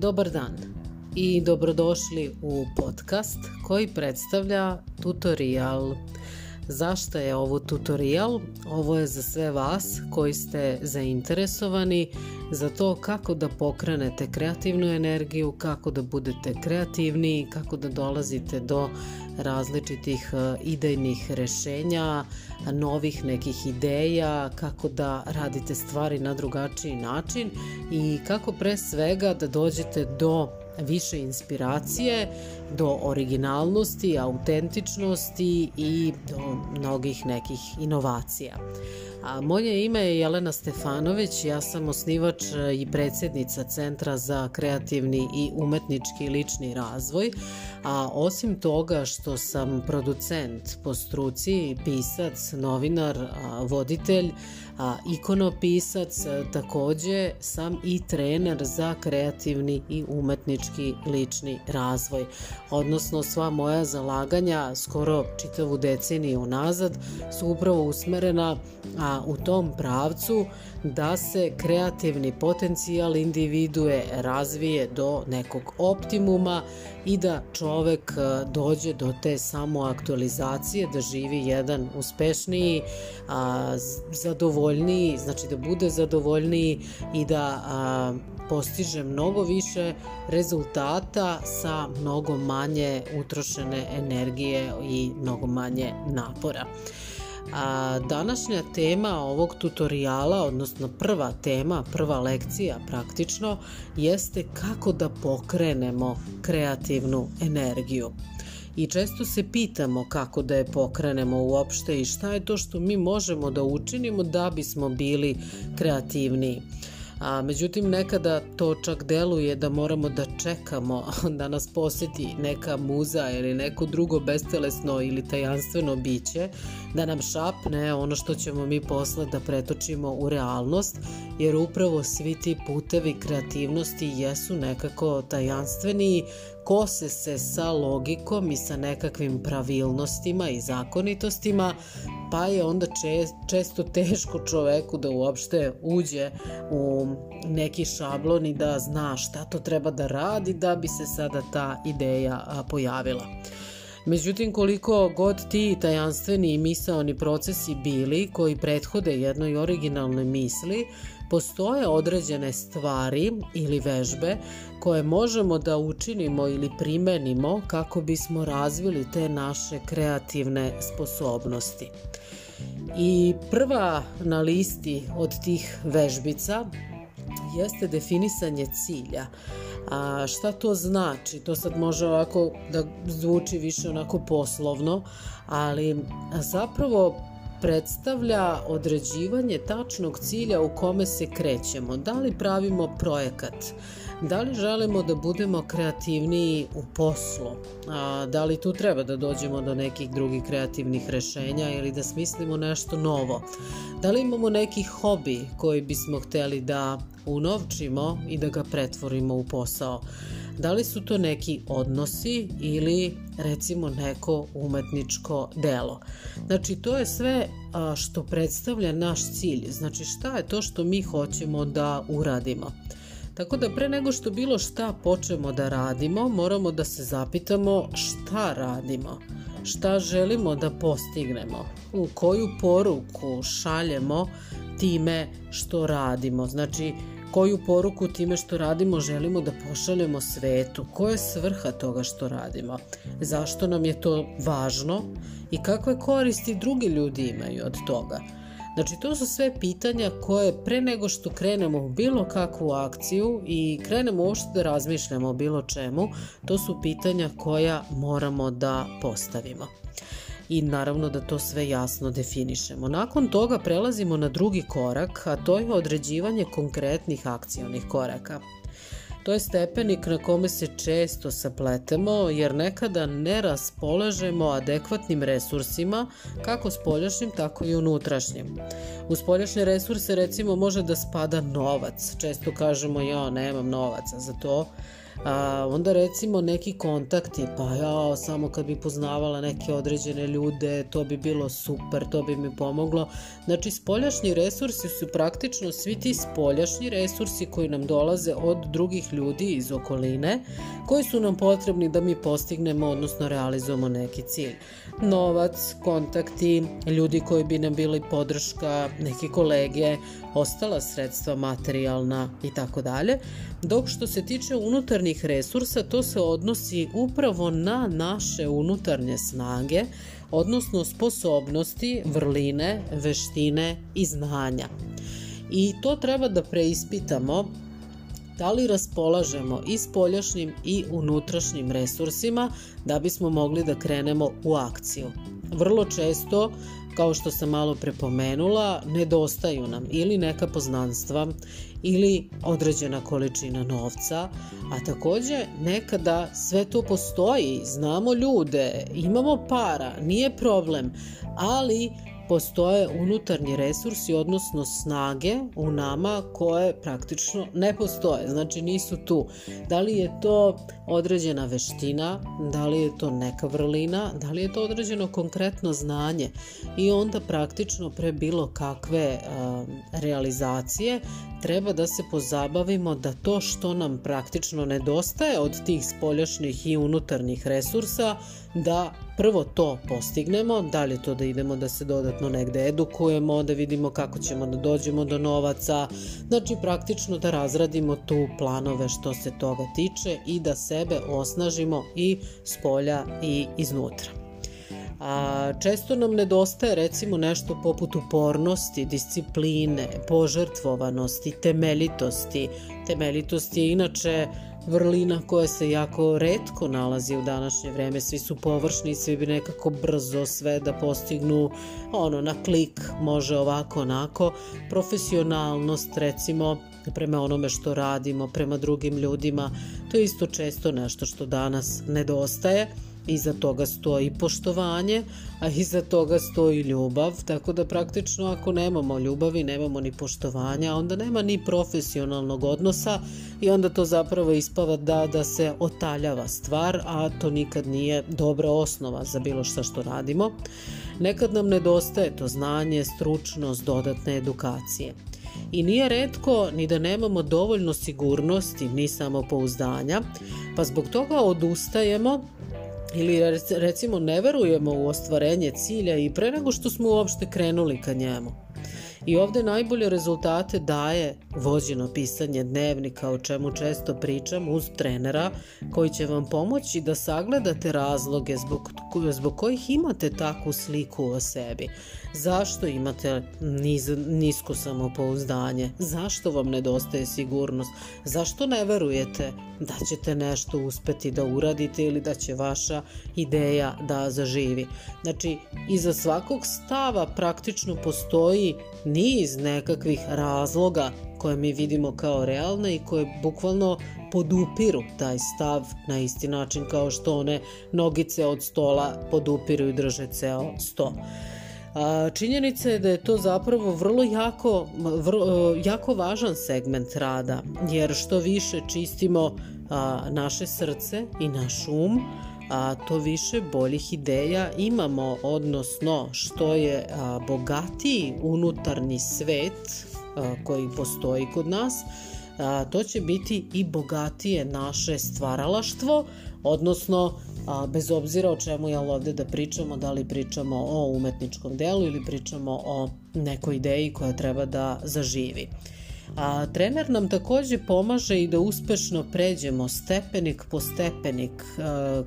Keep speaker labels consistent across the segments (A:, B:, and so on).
A: Dobar dan i dobrodošli u podcast koji predstavlja tutorial. Zašto je ovo tutorial? Ovo je za sve vas koji ste zainteresovani za to kako da pokrenete kreativnu energiju, kako da budete kreativni, kako da dolazite do različitih e, idejnih rešenja, novih nekih ideja, kako da radite stvari na drugačiji način i kako pre svega da dođete do više inspiracije, do originalnosti, autentičnosti i do mnogih nekih inovacija. A moje ime je Jelena Stefanović, ja sam osnivač i predsednica Centra za kreativni i umetnički lični razvoj, a osim toga što sam producent po struci, pisac, novinar, voditelj, a ikonopisac, takođe sam i trener za kreativni i umetnički lični razvoj. Odnosno sva moja zalaganja skoro čitavu deceniju nazad su upravo usmerena a, u tom pravcu da se kreativni potencijal individue razvije do nekog optimuma i da čovek e, dođe do te samoaktualizacije, da živi jedan uspešniji, zadovoljniji, znači da bude zadovoljniji i da postiže mnogo više rezultata sa mnogo manje utrošene energije i mnogo manje napora. A današnja tema ovog tutoriala, odnosno prva tema, prva lekcija praktično, jeste kako da pokrenemo kreativnu energiju. I često se pitamo kako da je pokrenemo uopšte i šta je to što mi možemo da učinimo da bismo bili kreativniji. A, međutim, nekada to čak deluje da moramo da čekamo da nas poseti neka muza ili neko drugo bestelesno ili tajanstveno biće, da nam šapne ono što ćemo mi posle da pretočimo u realnost, jer upravo svi ti putevi kreativnosti jesu nekako tajanstveni, kose se sa logikom i sa nekakvim pravilnostima i zakonitostima, pa je onda često teško čoveku da uopšte uđe u neki šablon i da zna šta to treba da radi da bi se sada ta ideja pojavila. Međutim, koliko god ti tajanstveni i misaoni procesi bili koji prethode jednoj originalnoj misli, postoje određene stvari ili vežbe koje možemo da učinimo ili primenimo kako bismo razvili te naše kreativne sposobnosti. I prva na listi od tih vežbica jeste definisanje cilja. A šta to znači? To sad može ovako da zvuči više onako poslovno, ali zapravo predstavlja određivanje tačnog cilja u kome se krećemo. Da li pravimo projekat? Da li želimo da budemo kreativniji u poslu? A, da li tu treba da dođemo do nekih drugih kreativnih rešenja ili da smislimo nešto novo? Da li imamo neki hobi koji bismo hteli da unovčimo i da ga pretvorimo u posao? Da li su to neki odnosi ili recimo neko umetničko delo? Znači to je sve što predstavlja naš cilj. Znači šta je to što mi hoćemo da uradimo? Tako da pre nego što bilo šta počnemo da radimo, moramo da se zapitamo šta radimo, šta želimo da postignemo, u koju poruku šaljemo time što radimo. Znači, koju poruku time što radimo želimo da pošaljemo svetu, koja je svrha toga što radimo, zašto nam je to važno i kakve koristi drugi ljudi imaju od toga. Znači, to su sve pitanja koje pre nego što krenemo u bilo kakvu akciju i krenemo uopšte da razmišljamo o bilo čemu, to su pitanja koja moramo da postavimo i naravno da to sve jasno definišemo. Nakon toga prelazimo na drugi korak, a to je određivanje konkretnih akcionih koraka. To je stepenik na kome se često sapletemo jer nekada ne raspolažemo adekvatnim resursima kako spoljašnjim tako i unutrašnjim. U spoljašnje resurse recimo može da spada novac. Često kažemo ja nemam novaca za to, A, onda recimo neki kontakti, pa ja samo kad bi poznavala neke određene ljude, to bi bilo super, to bi mi pomoglo. Znači spoljašnji resursi su praktično svi ti spoljašnji resursi koji nam dolaze od drugih ljudi iz okoline, koji su nam potrebni da mi postignemo, odnosno realizujemo neki cilj. Novac, kontakti, ljudi koji bi nam bili podrška, neki kolege, ostala sredstva materijalna i tako dalje. Dok što se tiče unutarnjih resursa, to se odnosi upravo na naše unutarnje snage, odnosno sposobnosti, vrline, veštine i znanja. I to treba da preispitamo da li raspolažemo i spoljašnjim i unutrašnjim resursima da bismo mogli da krenemo u akciju. Vrlo često kao što sam malo prepomenula, nedostaju nam ili neka poznanstva ili određena količina novca, a takođe nekada sve to postoji, znamo ljude, imamo para, nije problem, ali postoje unutarnji resursi, odnosno snage u nama koje praktično ne postoje, znači nisu tu. Da li je to određena veština, da li je to neka vrlina, da li je to određeno konkretno znanje i onda praktično pre bilo kakve a, realizacije treba da se pozabavimo da to što nam praktično nedostaje od tih spoljašnjih i unutarnjih resursa, da prvo to postignemo, da li to da idemo da se dodatno negde edukujemo, da vidimo kako ćemo da dođemo do novaca, znači praktično da razradimo tu planove što se toga tiče i da sebe osnažimo i s polja i iznutra. A često nam nedostaje recimo nešto poput upornosti, discipline, požrtvovanosti, temeljitosti. Temeljitost je inače vrlina koja se jako redko nalazi u današnje vreme. Svi su površni, svi bi nekako brzo sve da postignu ono na klik, može ovako onako. Profesionalnost recimo prema onome što radimo, prema drugim ljudima, to je isto često nešto što danas nedostaje Iza toga stoji poštovanje, a iza toga stoji ljubav, tako da praktično ako nemamo ljubavi, nemamo ni poštovanja, onda nema ni profesionalnog odnosa i onda to zapravo ispava da, da se otaljava stvar, a to nikad nije dobra osnova za bilo šta što radimo. Nekad nam nedostaje to znanje, stručnost, dodatne edukacije. I nije redko ni da nemamo dovoljno sigurnosti ni samopouzdanja, pa zbog toga odustajemo ili recimo ne verujemo u ostvarenje cilja i pre nego što smo uopšte krenuli ka njemu. I ovde najbolje rezultate daje vođeno pisanje dnevnika, o čemu često pričam uz trenera, koji će vam pomoći da sagledate razloge zbog, zbog kojih imate takvu sliku o sebi. Zašto imate niz, nisko samopouzdanje? Zašto vam nedostaje sigurnost? Zašto ne verujete da ćete nešto uspeti da uradite ili da će vaša ideja da zaživi? Znači, iza svakog stava praktično postoji niz nekakvih razloga koje mi vidimo kao realne i koje bukvalno podupiru taj stav na isti način kao što one nogice od stola podupiru i drže ceo sto. A, činjenica je da je to zapravo vrlo jako, vrlo, jako važan segment rada, jer što više čistimo a, naše srce i naš um, a, to više boljih ideja imamo, odnosno što je a, bogatiji unutarnji svet a, koji postoji kod nas, a, to će biti i bogatije naše stvaralaštvo, odnosno a, bez obzira o čemu je ovde da pričamo, da li pričamo o umetničkom delu ili pričamo o nekoj ideji koja treba da zaživi. A trener nam takođe pomaže i da uspešno pređemo stepenik po stepenik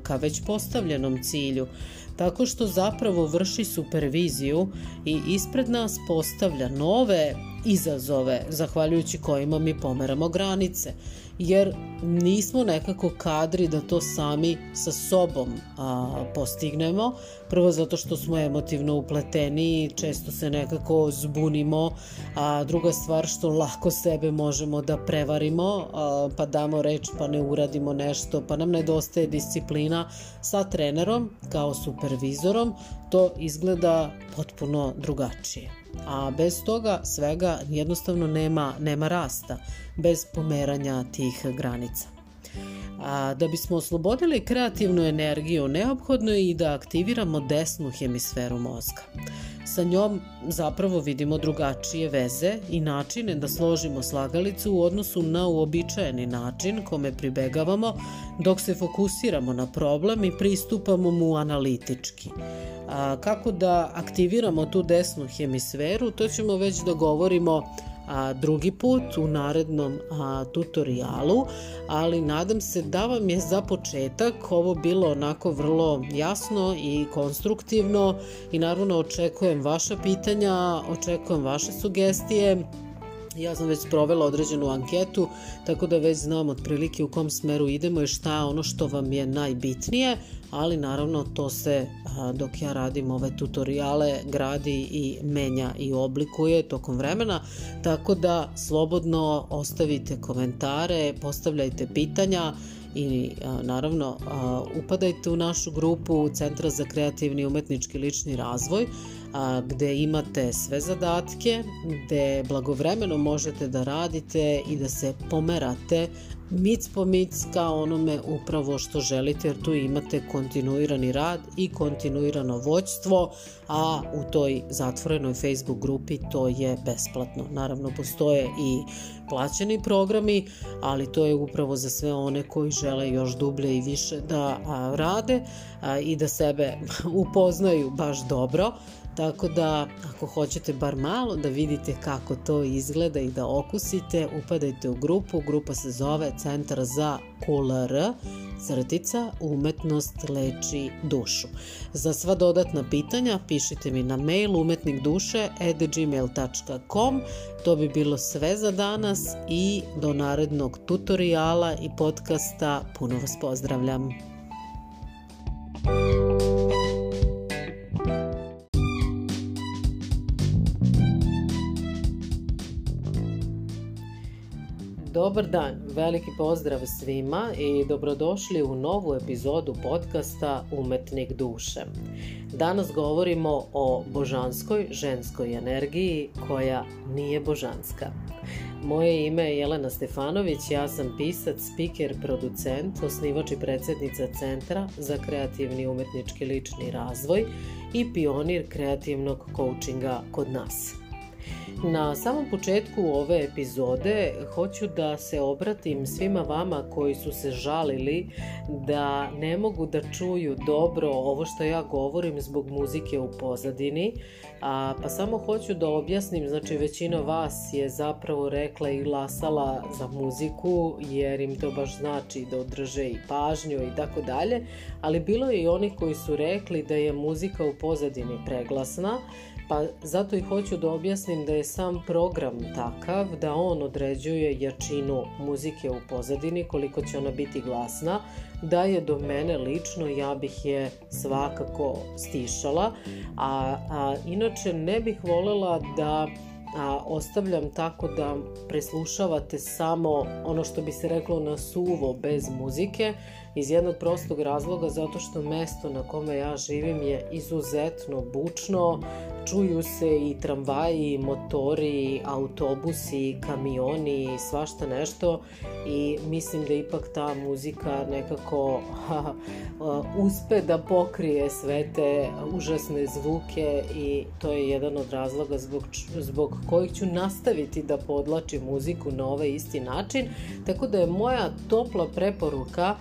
A: ka već postavljenom cilju, tako što zapravo vrši superviziju i ispred nas postavlja nove izazove zahvaljujući kojima mi pomeramo granice. Jer nismo nekako kadri da to sami sa sobom a, postignemo. Prvo zato što smo emotivno upleteni i često se nekako zbunimo, a druga stvar što lako sebe možemo da prevarimo, a, pa damo reč pa ne uradimo nešto, pa nam nedostaje disciplina. Sa trenerom kao supervizorom, to izgleda potpuno drugačije a bez toga svega jednostavno nema, nema rasta bez pomeranja tih granica. A, da bismo oslobodili kreativnu energiju, neophodno je i da aktiviramo desnu hemisferu mozga. Sa njom zapravo vidimo drugačije veze i načine da složimo slagalicu u odnosu na uobičajeni način kome pribegavamo dok se fokusiramo na problem i pristupamo mu analitički. A, kako da aktiviramo tu desnu hemisferu, to ćemo već da govorimo a, drugi put u narednom a, tutorijalu, ali nadam se da vam je za početak ovo bilo onako vrlo jasno i konstruktivno i naravno očekujem vaša pitanja, očekujem vaše sugestije, Ja sam već sprovela određenu anketu, tako da već znam otprilike u kom smeru idemo i šta je ono što vam je najbitnije, ali naravno to se dok ja radim ove tutoriale gradi i menja i oblikuje tokom vremena, tako da slobodno ostavite komentare, postavljajte pitanja, i naravno upadajte u našu grupu Centra za kreativni umetnički lični razvoj a, gde imate sve zadatke, gde blagovremeno možete da radite i da se pomerate mic po mic ka onome upravo što želite jer tu imate kontinuirani rad i kontinuirano vođstvo, a u toj zatvorenoj Facebook grupi to je besplatno. Naravno postoje i plaćeni programi, ali to je upravo za sve one koji žele još dublje i više da rade i da sebe upoznaju baš dobro. Tako da, ako hoćete bar malo da vidite kako to izgleda i da okusite, upadajte u grupu. Grupa se zove Centar za KLR, crtica umetnost leči dušu. Za sva dodatna pitanja pišite mi na mail umetnikduše.gmail.com To bi bilo sve za danas i do narednog tutoriala i podcasta. Puno vas pozdravljam. Dobar dan, veliki pozdrav svima i dobrodošli u novu epizodu podcasta Umetnik duše. Danas govorimo o božanskoj ženskoj energiji koja nije božanska. Moje ime je Jelena Stefanović, ja sam pisac, speaker, producent, osnivač i predsednica Centra za kreativni umetnički lični razvoj i pionir kreativnog coachinga kod nas. Na samom početku ove epizode hoću da se obratim svima vama koji su se žalili da ne mogu da čuju dobro ovo što ja govorim zbog muzike u pozadini, a, pa samo hoću da objasnim, znači većina vas je zapravo rekla i glasala za muziku jer im to baš znači da održe i pažnju i tako dalje, ali bilo je i oni koji su rekli da je muzika u pozadini preglasna, Pa zato i hoću da objasnim da je sam program takav da on određuje jačinu muzike u pozadini, koliko će ona biti glasna, da je do mene lično ja bih je svakako stišala, a, a inače ne bih volela da a, ostavljam tako da preslušavate samo ono što bi se reklo na suvo bez muzike iz jednog prostog razloga zato što mesto na kome ja živim je izuzetno bučno, čuju se i tramvaji, motori, autobusi, kamioni, svašta nešto. I mislim da ipak ta muzika nekako ha, uspe da pokrije sve te užasne zvuke i to je jedan od razloga zbog, zbog kojih ću nastaviti da podlačim muziku na ovaj isti način, tako da je moja topla preporuka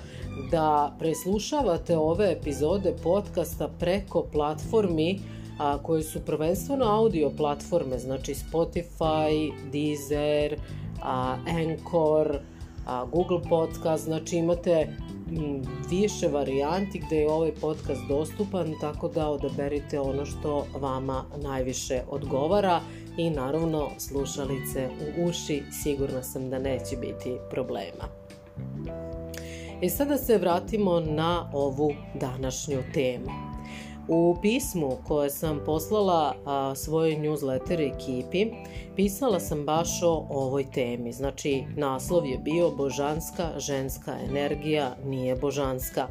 A: da preslušavate ove epizode podcasta preko platformi a, koje su prvenstveno audio platforme, znači Spotify, Deezer, a, Anchor, a, Google Podcast, znači imate m, više varijanti gde je ovaj podcast dostupan, tako da odaberite ono što vama najviše odgovara i naravno slušalice u uši, sigurna sam da neće biti problema. E sada se vratimo na ovu današnju temu. U pismu koje sam poslala a, svojoj newsletter ekipi, pisala sam baš o ovoj temi. Znači, naslov je bio Božanska ženska energija nije božanska.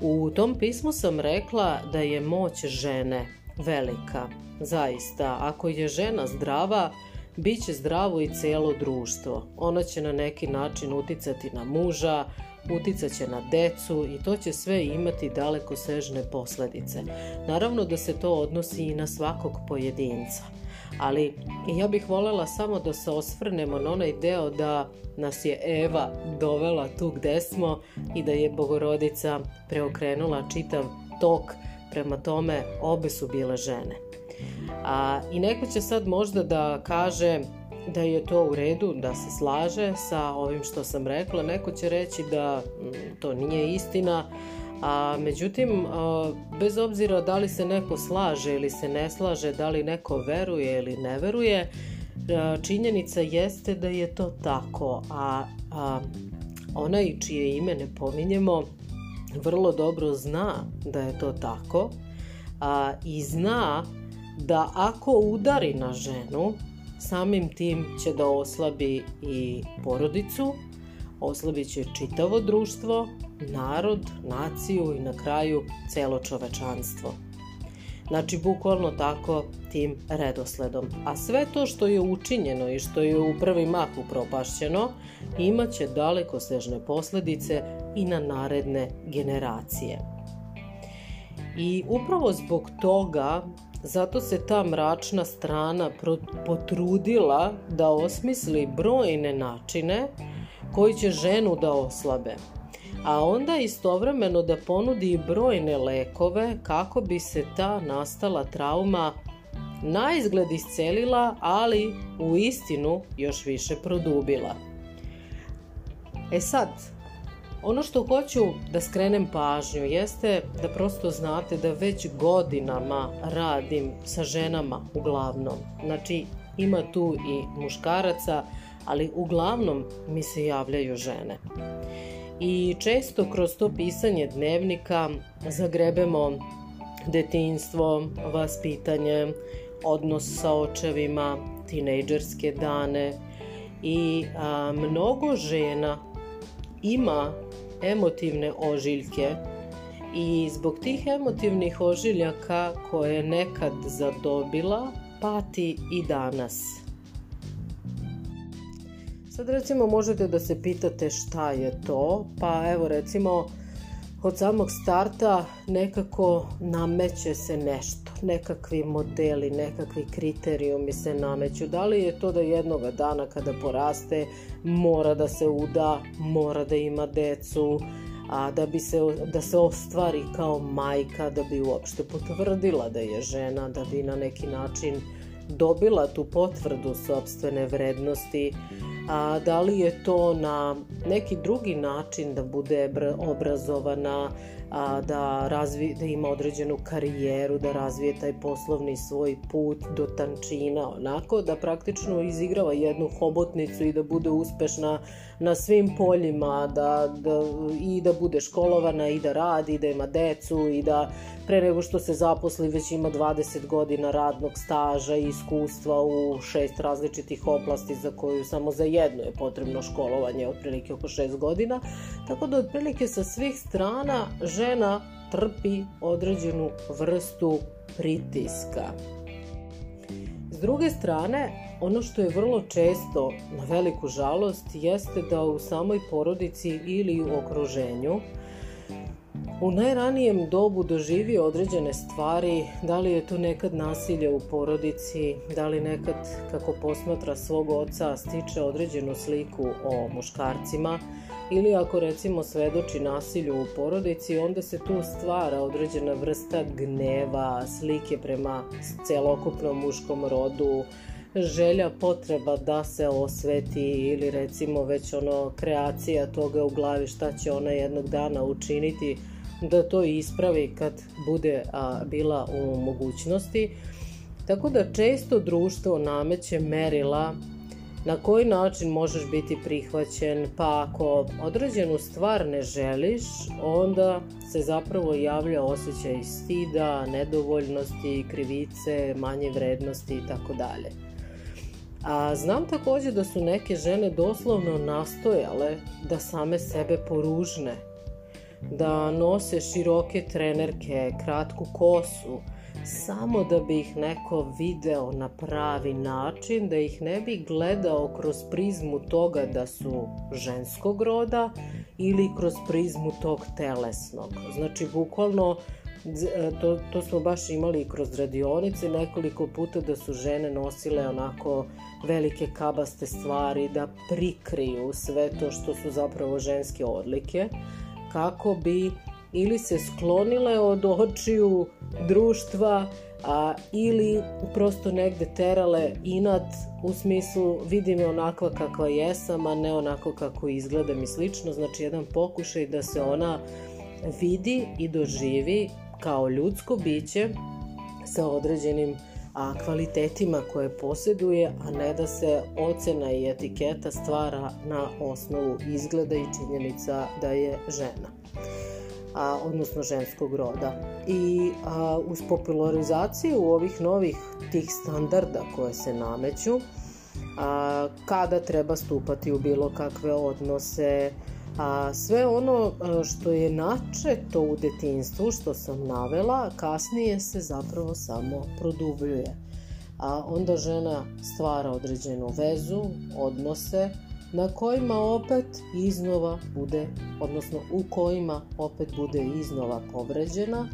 A: U tom pismu sam rekla da je moć žene velika. Zaista, ako je žena zdrava, Biće zdravo i celo društvo. Ona će na neki način uticati na muža, uticat će na decu i to će sve imati daleko sežne posledice. Naravno da se to odnosi i na svakog pojedinca. Ali ja bih voljela samo da se osvrnemo na onaj deo da nas je Eva dovela tu gde smo i da je Bogorodica preokrenula čitav tok prema tome obe su bile žene. A, I neko će sad možda da kaže da je to u redu, da se slaže sa ovim što sam rekla. Neko će reći da mm, to nije istina, a međutim, bez obzira da li se neko slaže ili se ne slaže, da li neko veruje ili ne veruje, činjenica jeste da je to tako, a, a onaj čije ime ne pominjemo vrlo dobro zna da je to tako a, i zna da ako udari na ženu, samim tim će da oslabi i porodicu, oslabit će čitavo društvo, narod, naciju i na kraju celo čovečanstvo. Znači, bukvalno tako tim redosledom. A sve to što je učinjeno i što je u prvi mah upropašćeno, imaće daleko sežne posledice i na naredne generacije. I upravo zbog toga Zato se ta mračna strana potrudila da osmisli brojne načine koji će ženu da oslabe, a onda istovremeno da ponudi brojne lekove kako bi se ta nastala trauma na izgled iscelila, ali u istinu još više produbila. E sad, Ono što hoću da skrenem pažnju jeste da prosto znate da već godinama radim sa ženama uglavnom. Znači ima tu i muškaraca, ali uglavnom mi se javljaju žene. I često kroz to pisanje dnevnika zagrebemo detinstvo, vaspitanje, odnos sa očevima, tinejdžerske dane i a, mnogo žena ima emotivne ožiljke i zbog tih emotivnih ožiljaka koje je nekad zadobila, pati i danas. Sad recimo možete da se pitate šta je to, pa evo recimo od samog starta nekako nameće se nešto, nekakvi modeli, nekakvi kriterijumi se nameću. Da li je to da jednoga dana kada poraste mora da se uda, mora da ima decu, a da bi se da se ostvari kao majka, da bi uopšte potvrdila da je žena, da bi na neki način dobila tu potvrdu sobstvene vrednosti, a da li je to na neki drugi način da bude obrazovana, a, da, razvi, da ima određenu karijeru, da razvije taj poslovni svoj put do tančina, onako da praktično izigrava jednu hobotnicu i da bude uspešna na svim poljima, da, da, i da bude školovana i da radi, i da ima decu i da pre nego što se zaposli već ima 20 godina radnog staža i iskustva u šest različitih oblasti za koju samo za jednu je potrebno školovanje otprilike oko 6 godina. Tako da otprilike sa svih strana žena trpi određenu vrstu pritiska. S druge strane, ono što je vrlo često na veliku žalost jeste da u samoj porodici ili u okruženju u najranijem dobu doživi određene stvari, da li je to nekad nasilje u porodici, da li nekad kako posmatra svog oca stiče određenu sliku o muškarcima ili ako recimo svedoči nasilju u porodici, onda se tu stvara određena vrsta gneva, slike prema celokupnom muškom rodu, želja, potreba da se osveti ili recimo već ono kreacija toga u glavi šta će ona jednog dana učiniti da to ispravi kad bude a, bila u mogućnosti. Tako da često društvo nameće merila na koji način možeš biti prihvaćen, pa ako određenu stvar ne želiš, onda se zapravo javlja osjećaj stida, nedovoljnosti, krivice, manje vrednosti i tako dalje. A znam takođe da su neke žene doslovno nastojale da same sebe poružne da nose široke trenerke, kratku kosu, samo da bi ih neko video na pravi način, da ih ne bi gledao kroz prizmu toga da su ženskog roda ili kroz prizmu tog telesnog. Znači, bukvalno e, to, to smo baš imali kroz radionice nekoliko puta da su žene nosile onako velike kabaste stvari da prikriju sve to što su zapravo ženske odlike kako bi ili se sklonile od očiju društva a, ili prosto negde terale inat u smislu vidi me onakva kakva jesam, a ne onako kako izgledam i slično. Znači jedan pokušaj da se ona vidi i doživi kao ljudsko biće sa određenim a, kvalitetima koje posjeduje, a ne da se ocena i etiketa stvara na osnovu izgleda i činjenica da je žena a, odnosno ženskog roda. I a, uz popularizaciju ovih novih tih standarda koje se nameću, a, kada treba stupati u bilo kakve odnose, a sve ono što je načeto u detinstvu, što sam navela, kasnije se zapravo samo produbljuje. A onda žena stvara određenu vezu, odnose, na kojima opet iznova bude, odnosno u kojima opet bude iznova povređena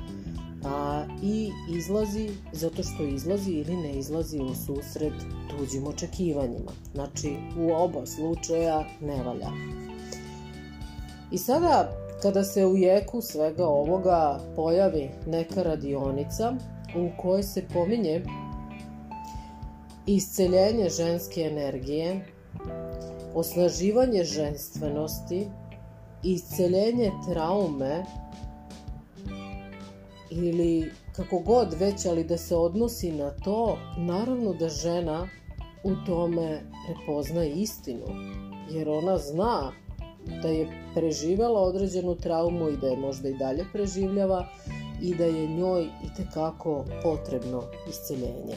A: a, i izlazi zato što izlazi ili ne izlazi u susret tuđim očekivanjima. Znači, u oba slučaja ne valja. I sada, kada se u jeku svega ovoga pojavi neka radionica u kojoj se pominje isceljenje ženske energije, osnaživanje ženstvenosti, isceljenje traume ili kako god već, ali da se odnosi na to, naravno da žena u tome prepozna istinu, jer ona zna da je preživela određenu traumu i da je možda i dalje preživljava i da je njoj i tekako potrebno isceljenje.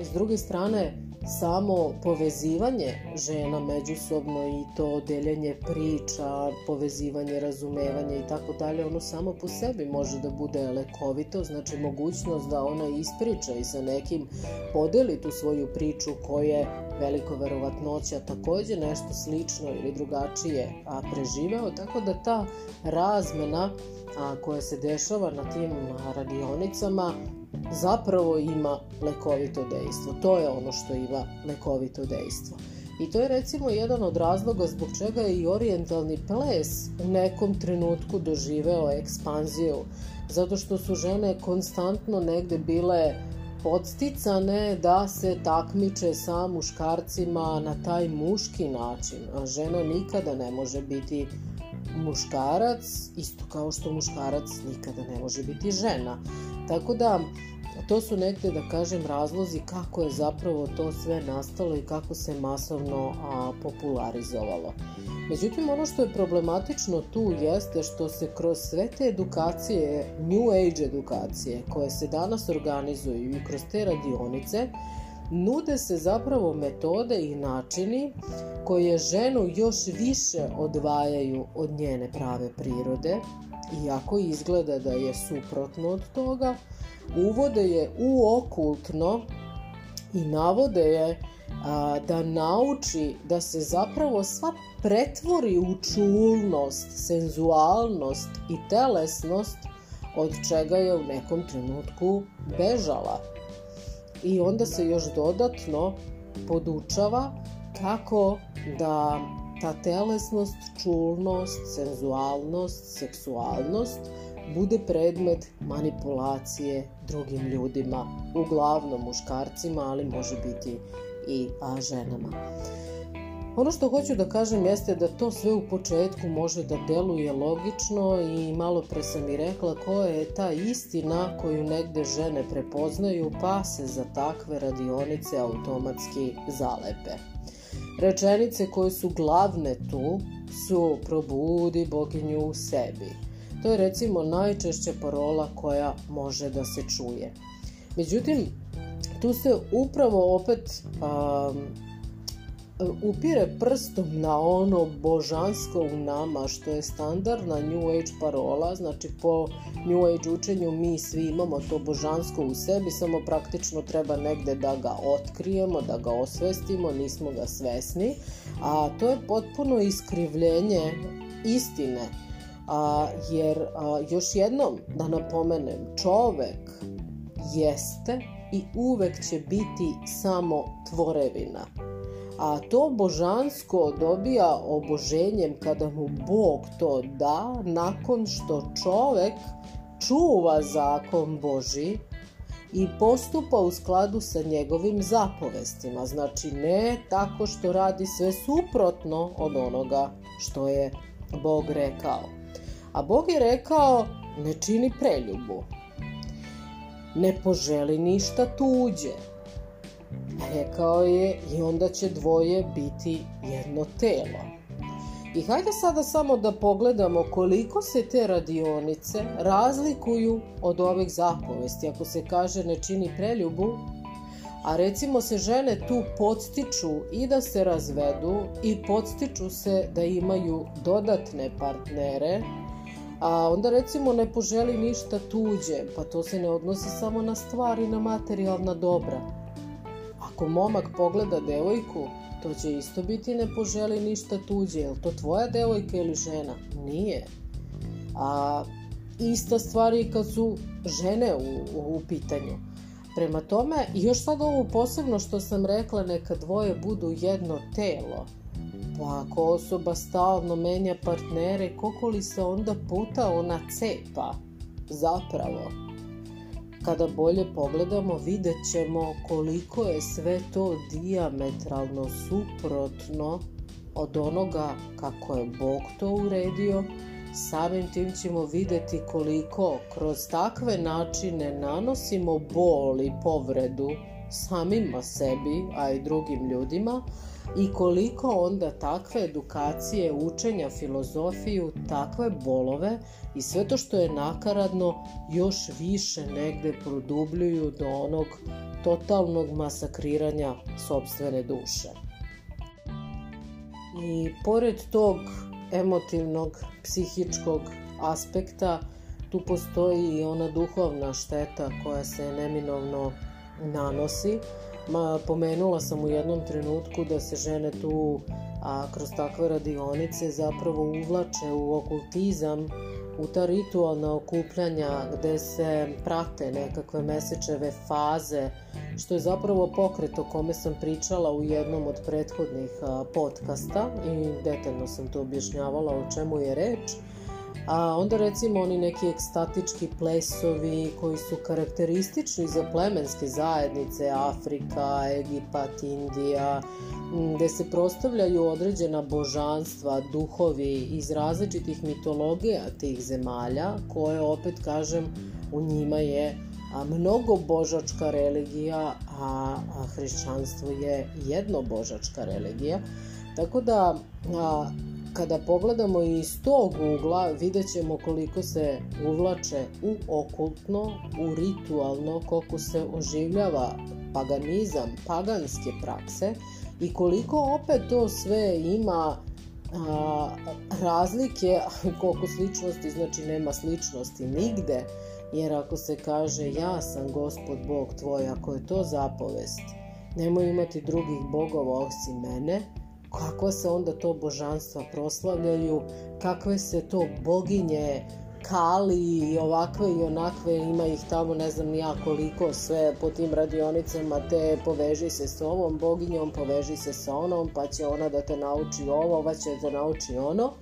A: S druge strane, samo povezivanje žena međusobno i to deljenje priča, povezivanje, razumevanje i tako dalje, ono samo po sebi može da bude lekovito, znači mogućnost da ona ispriča i sa nekim podeli tu svoju priču koje veliko verovatnoća takođe nešto slično ili drugačije a, preživeo, tako da ta razmena a, koja se dešava na tim radionicama zapravo ima lekovito dejstvo. To je ono što ima lekovito dejstvo. I to je recimo jedan od razloga zbog čega je i orijentalni ples u nekom trenutku doživeo ekspanziju. Zato što su žene konstantno negde bile podsticane da se takmiče sa muškarcima na taj muški način. A žena nikada ne može biti muškarac, isto kao što muškarac nikada ne može biti žena. Tako da, to su nekde, da kažem, razlozi kako je zapravo to sve nastalo i kako se masovno a, popularizovalo. Međutim, ono što je problematično tu jeste što se kroz sve te edukacije, New Age edukacije, koje se danas organizuju i kroz te radionice, nude se zapravo metode i načini koje ženu još više odvajaju od njene prave prirode, iako izgleda da je suprotno od toga, uvode je u okultno i navode je a, da nauči da se zapravo sva pretvori u čulnost, senzualnost i telesnost od čega je u nekom trenutku bežala. I onda se još dodatno podučava kako da ta telesnost, čulnost, senzualnost, seksualnost bude predmet manipulacije drugim ljudima, uglavnom muškarcima, ali može biti i ženama. Ono što hoću da kažem jeste da to sve u početku može da deluje logično i malo pre sam i rekla koja je ta istina koju negde žene prepoznaju pa se za takve radionice automatski zalepe. Rečenice koje su glavne tu su probudi boginju u sebi. To je recimo najčešća parola koja može da se čuje. Međutim, tu se upravo opet um, upire prstom na ono božansko u nama što je standardna New Age parola, znači po New Age učenju mi svi imamo to božansko u sebi, samo praktično treba negde da ga otkrijemo, da ga osvestimo, nismo ga svesni, a to je potpuno iskrivljenje istine, a, jer a, još jednom da napomenem, čovek jeste i uvek će biti samo tvorevina a to božansko dobija oboženjem kada mu Bog to da nakon što čovek čuva zakon Boži i postupa u skladu sa njegovim zapovestima. Znači ne tako što radi sve suprotno od onoga što je Bog rekao. A Bog je rekao ne čini preljubu, ne poželi ništa tuđe, Rekao je i onda će dvoje biti jedno telo. I hajde sada samo da pogledamo koliko se te radionice razlikuju od ovih zapovesti. Ako se kaže ne čini preljubu, a recimo se žene tu podstiču i da se razvedu i podstiču se da imaju dodatne partnere, a onda recimo ne poželi ništa tuđe, pa to se ne odnosi samo na stvari, na materijalna dobra Ako momak pogleda devojku, to će isto biti ne poželi ništa tuđe. Je to tvoja devojka ili žena? Nije. A ista stvar je kad su žene u, u, u pitanju. Prema tome, još sad ovo posebno što sam rekla, neka dvoje budu jedno telo. Pa ako osoba stalno menja partnere, koliko li se onda puta ona cepa? Zapravo kada bolje pogledamo vidjet ćemo koliko je sve to diametralno suprotno od onoga kako je Bog to uredio, samim tim ćemo videti koliko kroz takve načine nanosimo bol i povredu samima sebi, a i drugim ljudima, i koliko onda takve edukacije, učenja, filozofiju, takve bolove i sve to što je nakaradno još više negde produbljuju do onog totalnog masakriranja sobstvene duše. I pored tog emotivnog, psihičkog aspekta, tu postoji i ona duhovna šteta koja se neminovno nanosi, Ma, pomenula sam u jednom trenutku da se žene tu a, kroz takve radionice zapravo uvlače u okultizam, u ta ritualna okupljanja gde se prate nekakve mesečeve faze, što je zapravo pokret o kome sam pričala u jednom od prethodnih a, podcasta i detaljno sam to objašnjavala o čemu je reč. A onda recimo oni neki ekstatički plesovi koji su karakteristični za plemenske zajednice Afrika, Egipat, Indija, gde se prostavljaju određena božanstva, duhovi iz različitih mitologija tih zemalja, koje opet kažem u njima je a mnogo božačka religija, a, a hrišćanstvo je jednobožačka religija. Tako da a, kada pogledamo iz tog ugla, vidjet ćemo koliko se uvlače u okultno, u ritualno, koliko se oživljava paganizam, paganske prakse i koliko opet to sve ima a, razlike, koliko sličnosti, znači nema sličnosti nigde, jer ako se kaže ja sam gospod Bog tvoj, ako je to zapovest, nemoj imati drugih bogova osim mene, kako se onda to božanstva proslavljaju, kakve se to boginje Kali i ovakve i onakve, ima ih tamo ne znam ja koliko sve po tim radionicama, te poveži se s ovom boginjom, poveži se sa onom, pa će ona da te nauči ovo, ova će da nauči ono.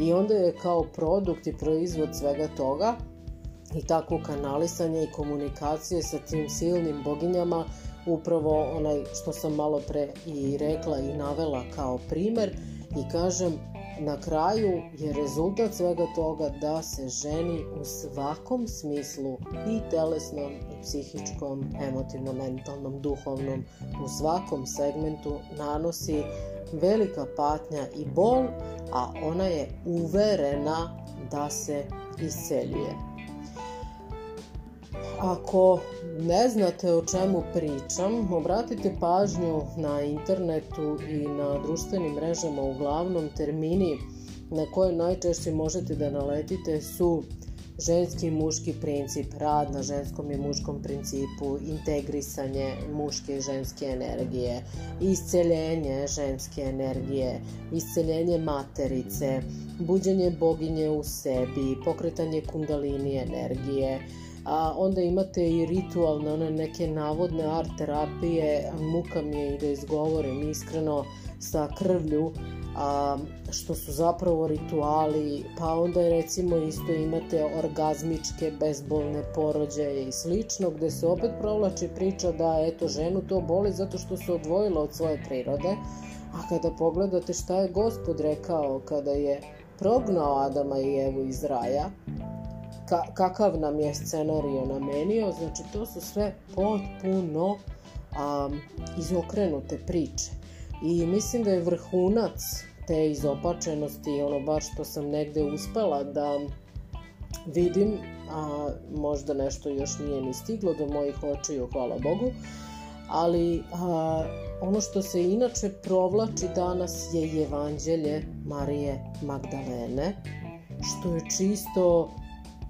A: I onda je kao produkt i proizvod svega toga i tako kanalisanje i komunikacije sa tim silnim boginjama upravo onaj što sam malo pre i rekla i navela kao primer i kažem na kraju je rezultat svega toga da se ženi u svakom smislu i telesnom, i psihičkom, emotivnom, mentalnom, duhovnom, u svakom segmentu nanosi velika patnja i bol, a ona je uverena da se isceljuje. Ako ne znate o čemu pričam, obratite pažnju na internetu i na društvenim mrežama, uglavnom termini na koje najčešće možete da naletite su ženski i muški princip, rad na ženskom i muškom principu, integrisanje muške i ženske energije, isceljenje ženske energije, isceljenje materice, buđenje boginje u sebi, pokretanje kundalini energije, a onda imate i ritualne, one neke navodne art terapije, muka mi je i da izgovorim iskreno sa krvlju, a, što su zapravo rituali, pa onda recimo isto imate orgazmičke bezbolne porođaje i slično, gde se opet provlači priča da eto ženu to boli zato što se odvojila od svoje prirode, a kada pogledate šta je gospod rekao kada je prognao Adama i Evu iz raja, ka, kakav nam je scenario namenio, znači to su sve potpuno um, izokrenute priče. I mislim da je vrhunac te izopačenosti, ono baš što sam negde uspela da vidim, a možda nešto još nije ni stiglo do mojih očiju, hvala Bogu, ali a, ono što se inače provlači danas je evanđelje Marije Magdalene, što je čisto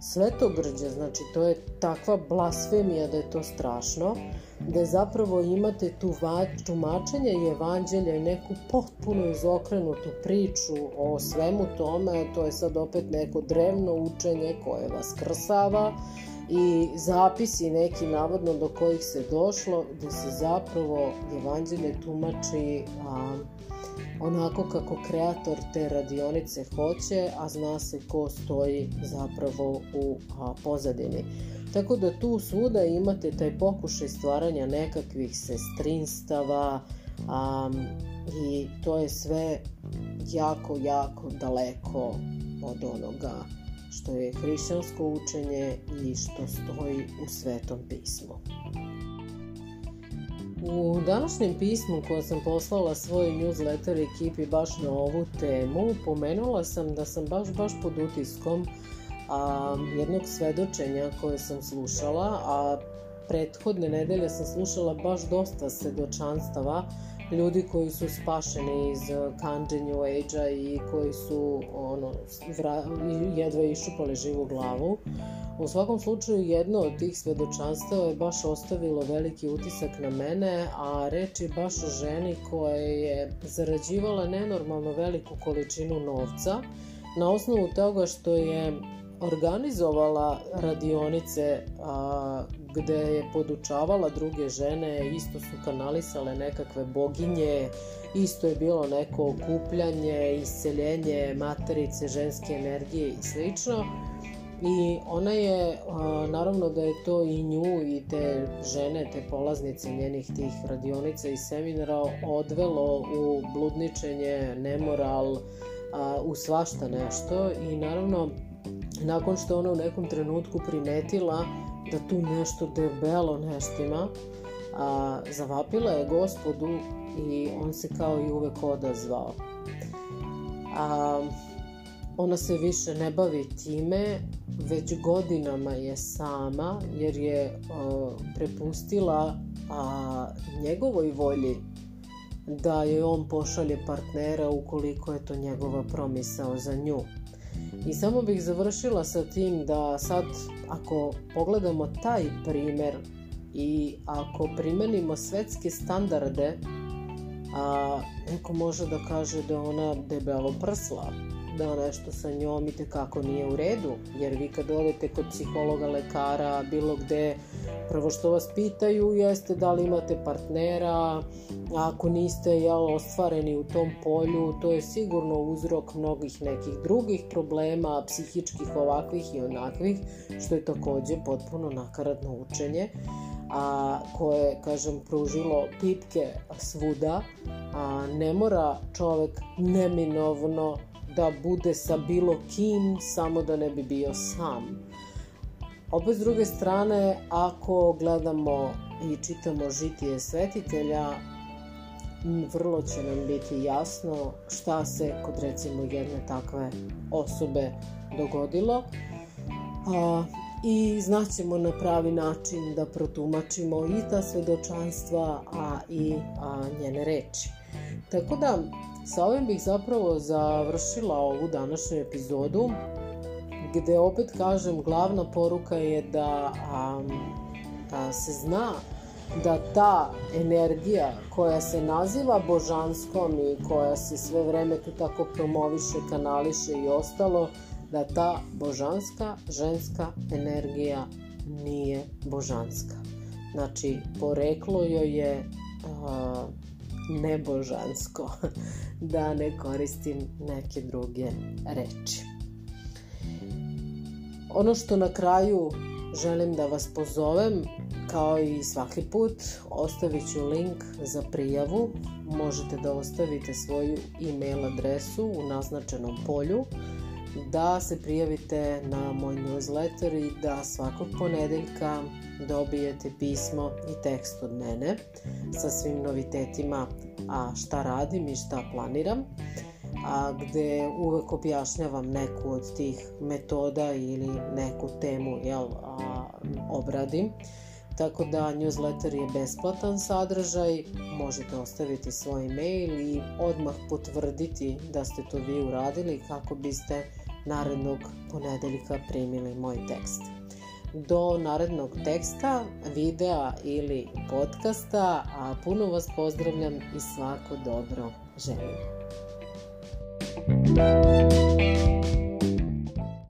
A: svetogrđe, znači to je takva blasfemija da je to strašno, da zapravo imate tu tumačenje i evanđelja i neku potpuno izokrenutu priču o svemu tome, to je sad opet neko drevno učenje koje vas krsava i zapisi neki navodno do kojih se došlo, gde se zapravo evanđelje tumači a, onako kako kreator te radionice hoće, a zna se ko stoji zapravo u a, pozadini. Tako da tu svuda imate taj pokušaj stvaranja nekakvih sestrinstava a, i to je sve jako, jako daleko od onoga što je hrišćansko učenje i što stoji u Svetom pismu. U današnjem pismu koje sam poslala svoj newsletter ekipi baš na ovu temu, pomenula sam da sam baš, baš pod utiskom a, jednog svedočenja koje sam slušala, a prethodne nedelje sam slušala baš dosta svedočanstava ljudi koji su spašeni iz kanđe New Age-a i koji su ono, vra, jedva išupali živu glavu. U svakom slučaju jedno od tih svedočanstava je baš ostavilo veliki utisak na mene, a reč je baš o ženi koja je zarađivala nenormalno veliku količinu novca na osnovu toga što je organizovala radionice a, gde je podučavala druge žene, isto su kanalisale nekakve boginje, isto je bilo neko okupljanje, isceljenje materice, ženske energije i slično. I ona je, naravno da je to i nju i te žene, te polaznice njenih tih radionica i seminara odvelo u bludničenje, nemoral, u svašta nešto i naravno nakon što ona u nekom trenutku primetila da tu nešto debelo neštima, a, zavapila je gospodu i on se kao i uvek odazvao. A, ona se više ne bavi time, već godinama je sama jer je a, prepustila a, njegovoj volji da je on pošalje partnera ukoliko je to njegova promisao za nju. I samo bih završila sa tim da sad ako pogledamo taj primer i ako primenimo svetske standarde, a, neko može da kaže da ona debelo prsla, da nešto sa njom i tekako nije u redu, jer vi kad odete kod psihologa, lekara, bilo gde, prvo što vas pitaju jeste da li imate partnera, a ako niste jel, ostvareni u tom polju, to je sigurno uzrok mnogih nekih drugih problema, psihičkih ovakvih i onakvih, što je takođe potpuno nakaradno učenje a, koje, kažem, pružilo pipke svuda, a ne mora čovek neminovno da bude sa bilo kim samo da ne bi bio sam. Opet s druge strane, ako gledamo i čitamo žitije svetitelja, vrlo će nam biti jasno šta se kod recimo jedne takve osobe dogodilo. A, i znaćemo na pravi način da protumačimo i ta svedočanstva, a i a, njene reči. Tako da, sa ovim bih zapravo završila ovu današnju epizodu, gde opet kažem, glavna poruka je da a, a, se zna da ta energija koja se naziva božanskom i koja se sve vreme tu tako promoviše, kanališe i ostalo, da ta božanska ženska energija nije božanska. Znači, poreklo joj je uh, nebožansko, da ne koristim neke druge reči. Ono što na kraju želim da vas pozovem, kao i svaki put, ostavit ću link za prijavu. Možete da ostavite svoju e-mail adresu u naznačenom polju da se prijavite na moj newsletter i da svakog ponedeljka dobijete pismo i tekst od mene sa svim novitetima a šta radim i šta planiram a gde uvek objašnjavam neku od tih metoda ili neku temu jel, a, obradim. Tako da newsletter je besplatan sadržaj, možete ostaviti svoj mail i odmah potvrditi da ste to vi uradili kako biste narednog ponedeljka primili moj tekst. Do narednog teksta, videa ili podcasta, a puno vas pozdravljam i svako dobro želim.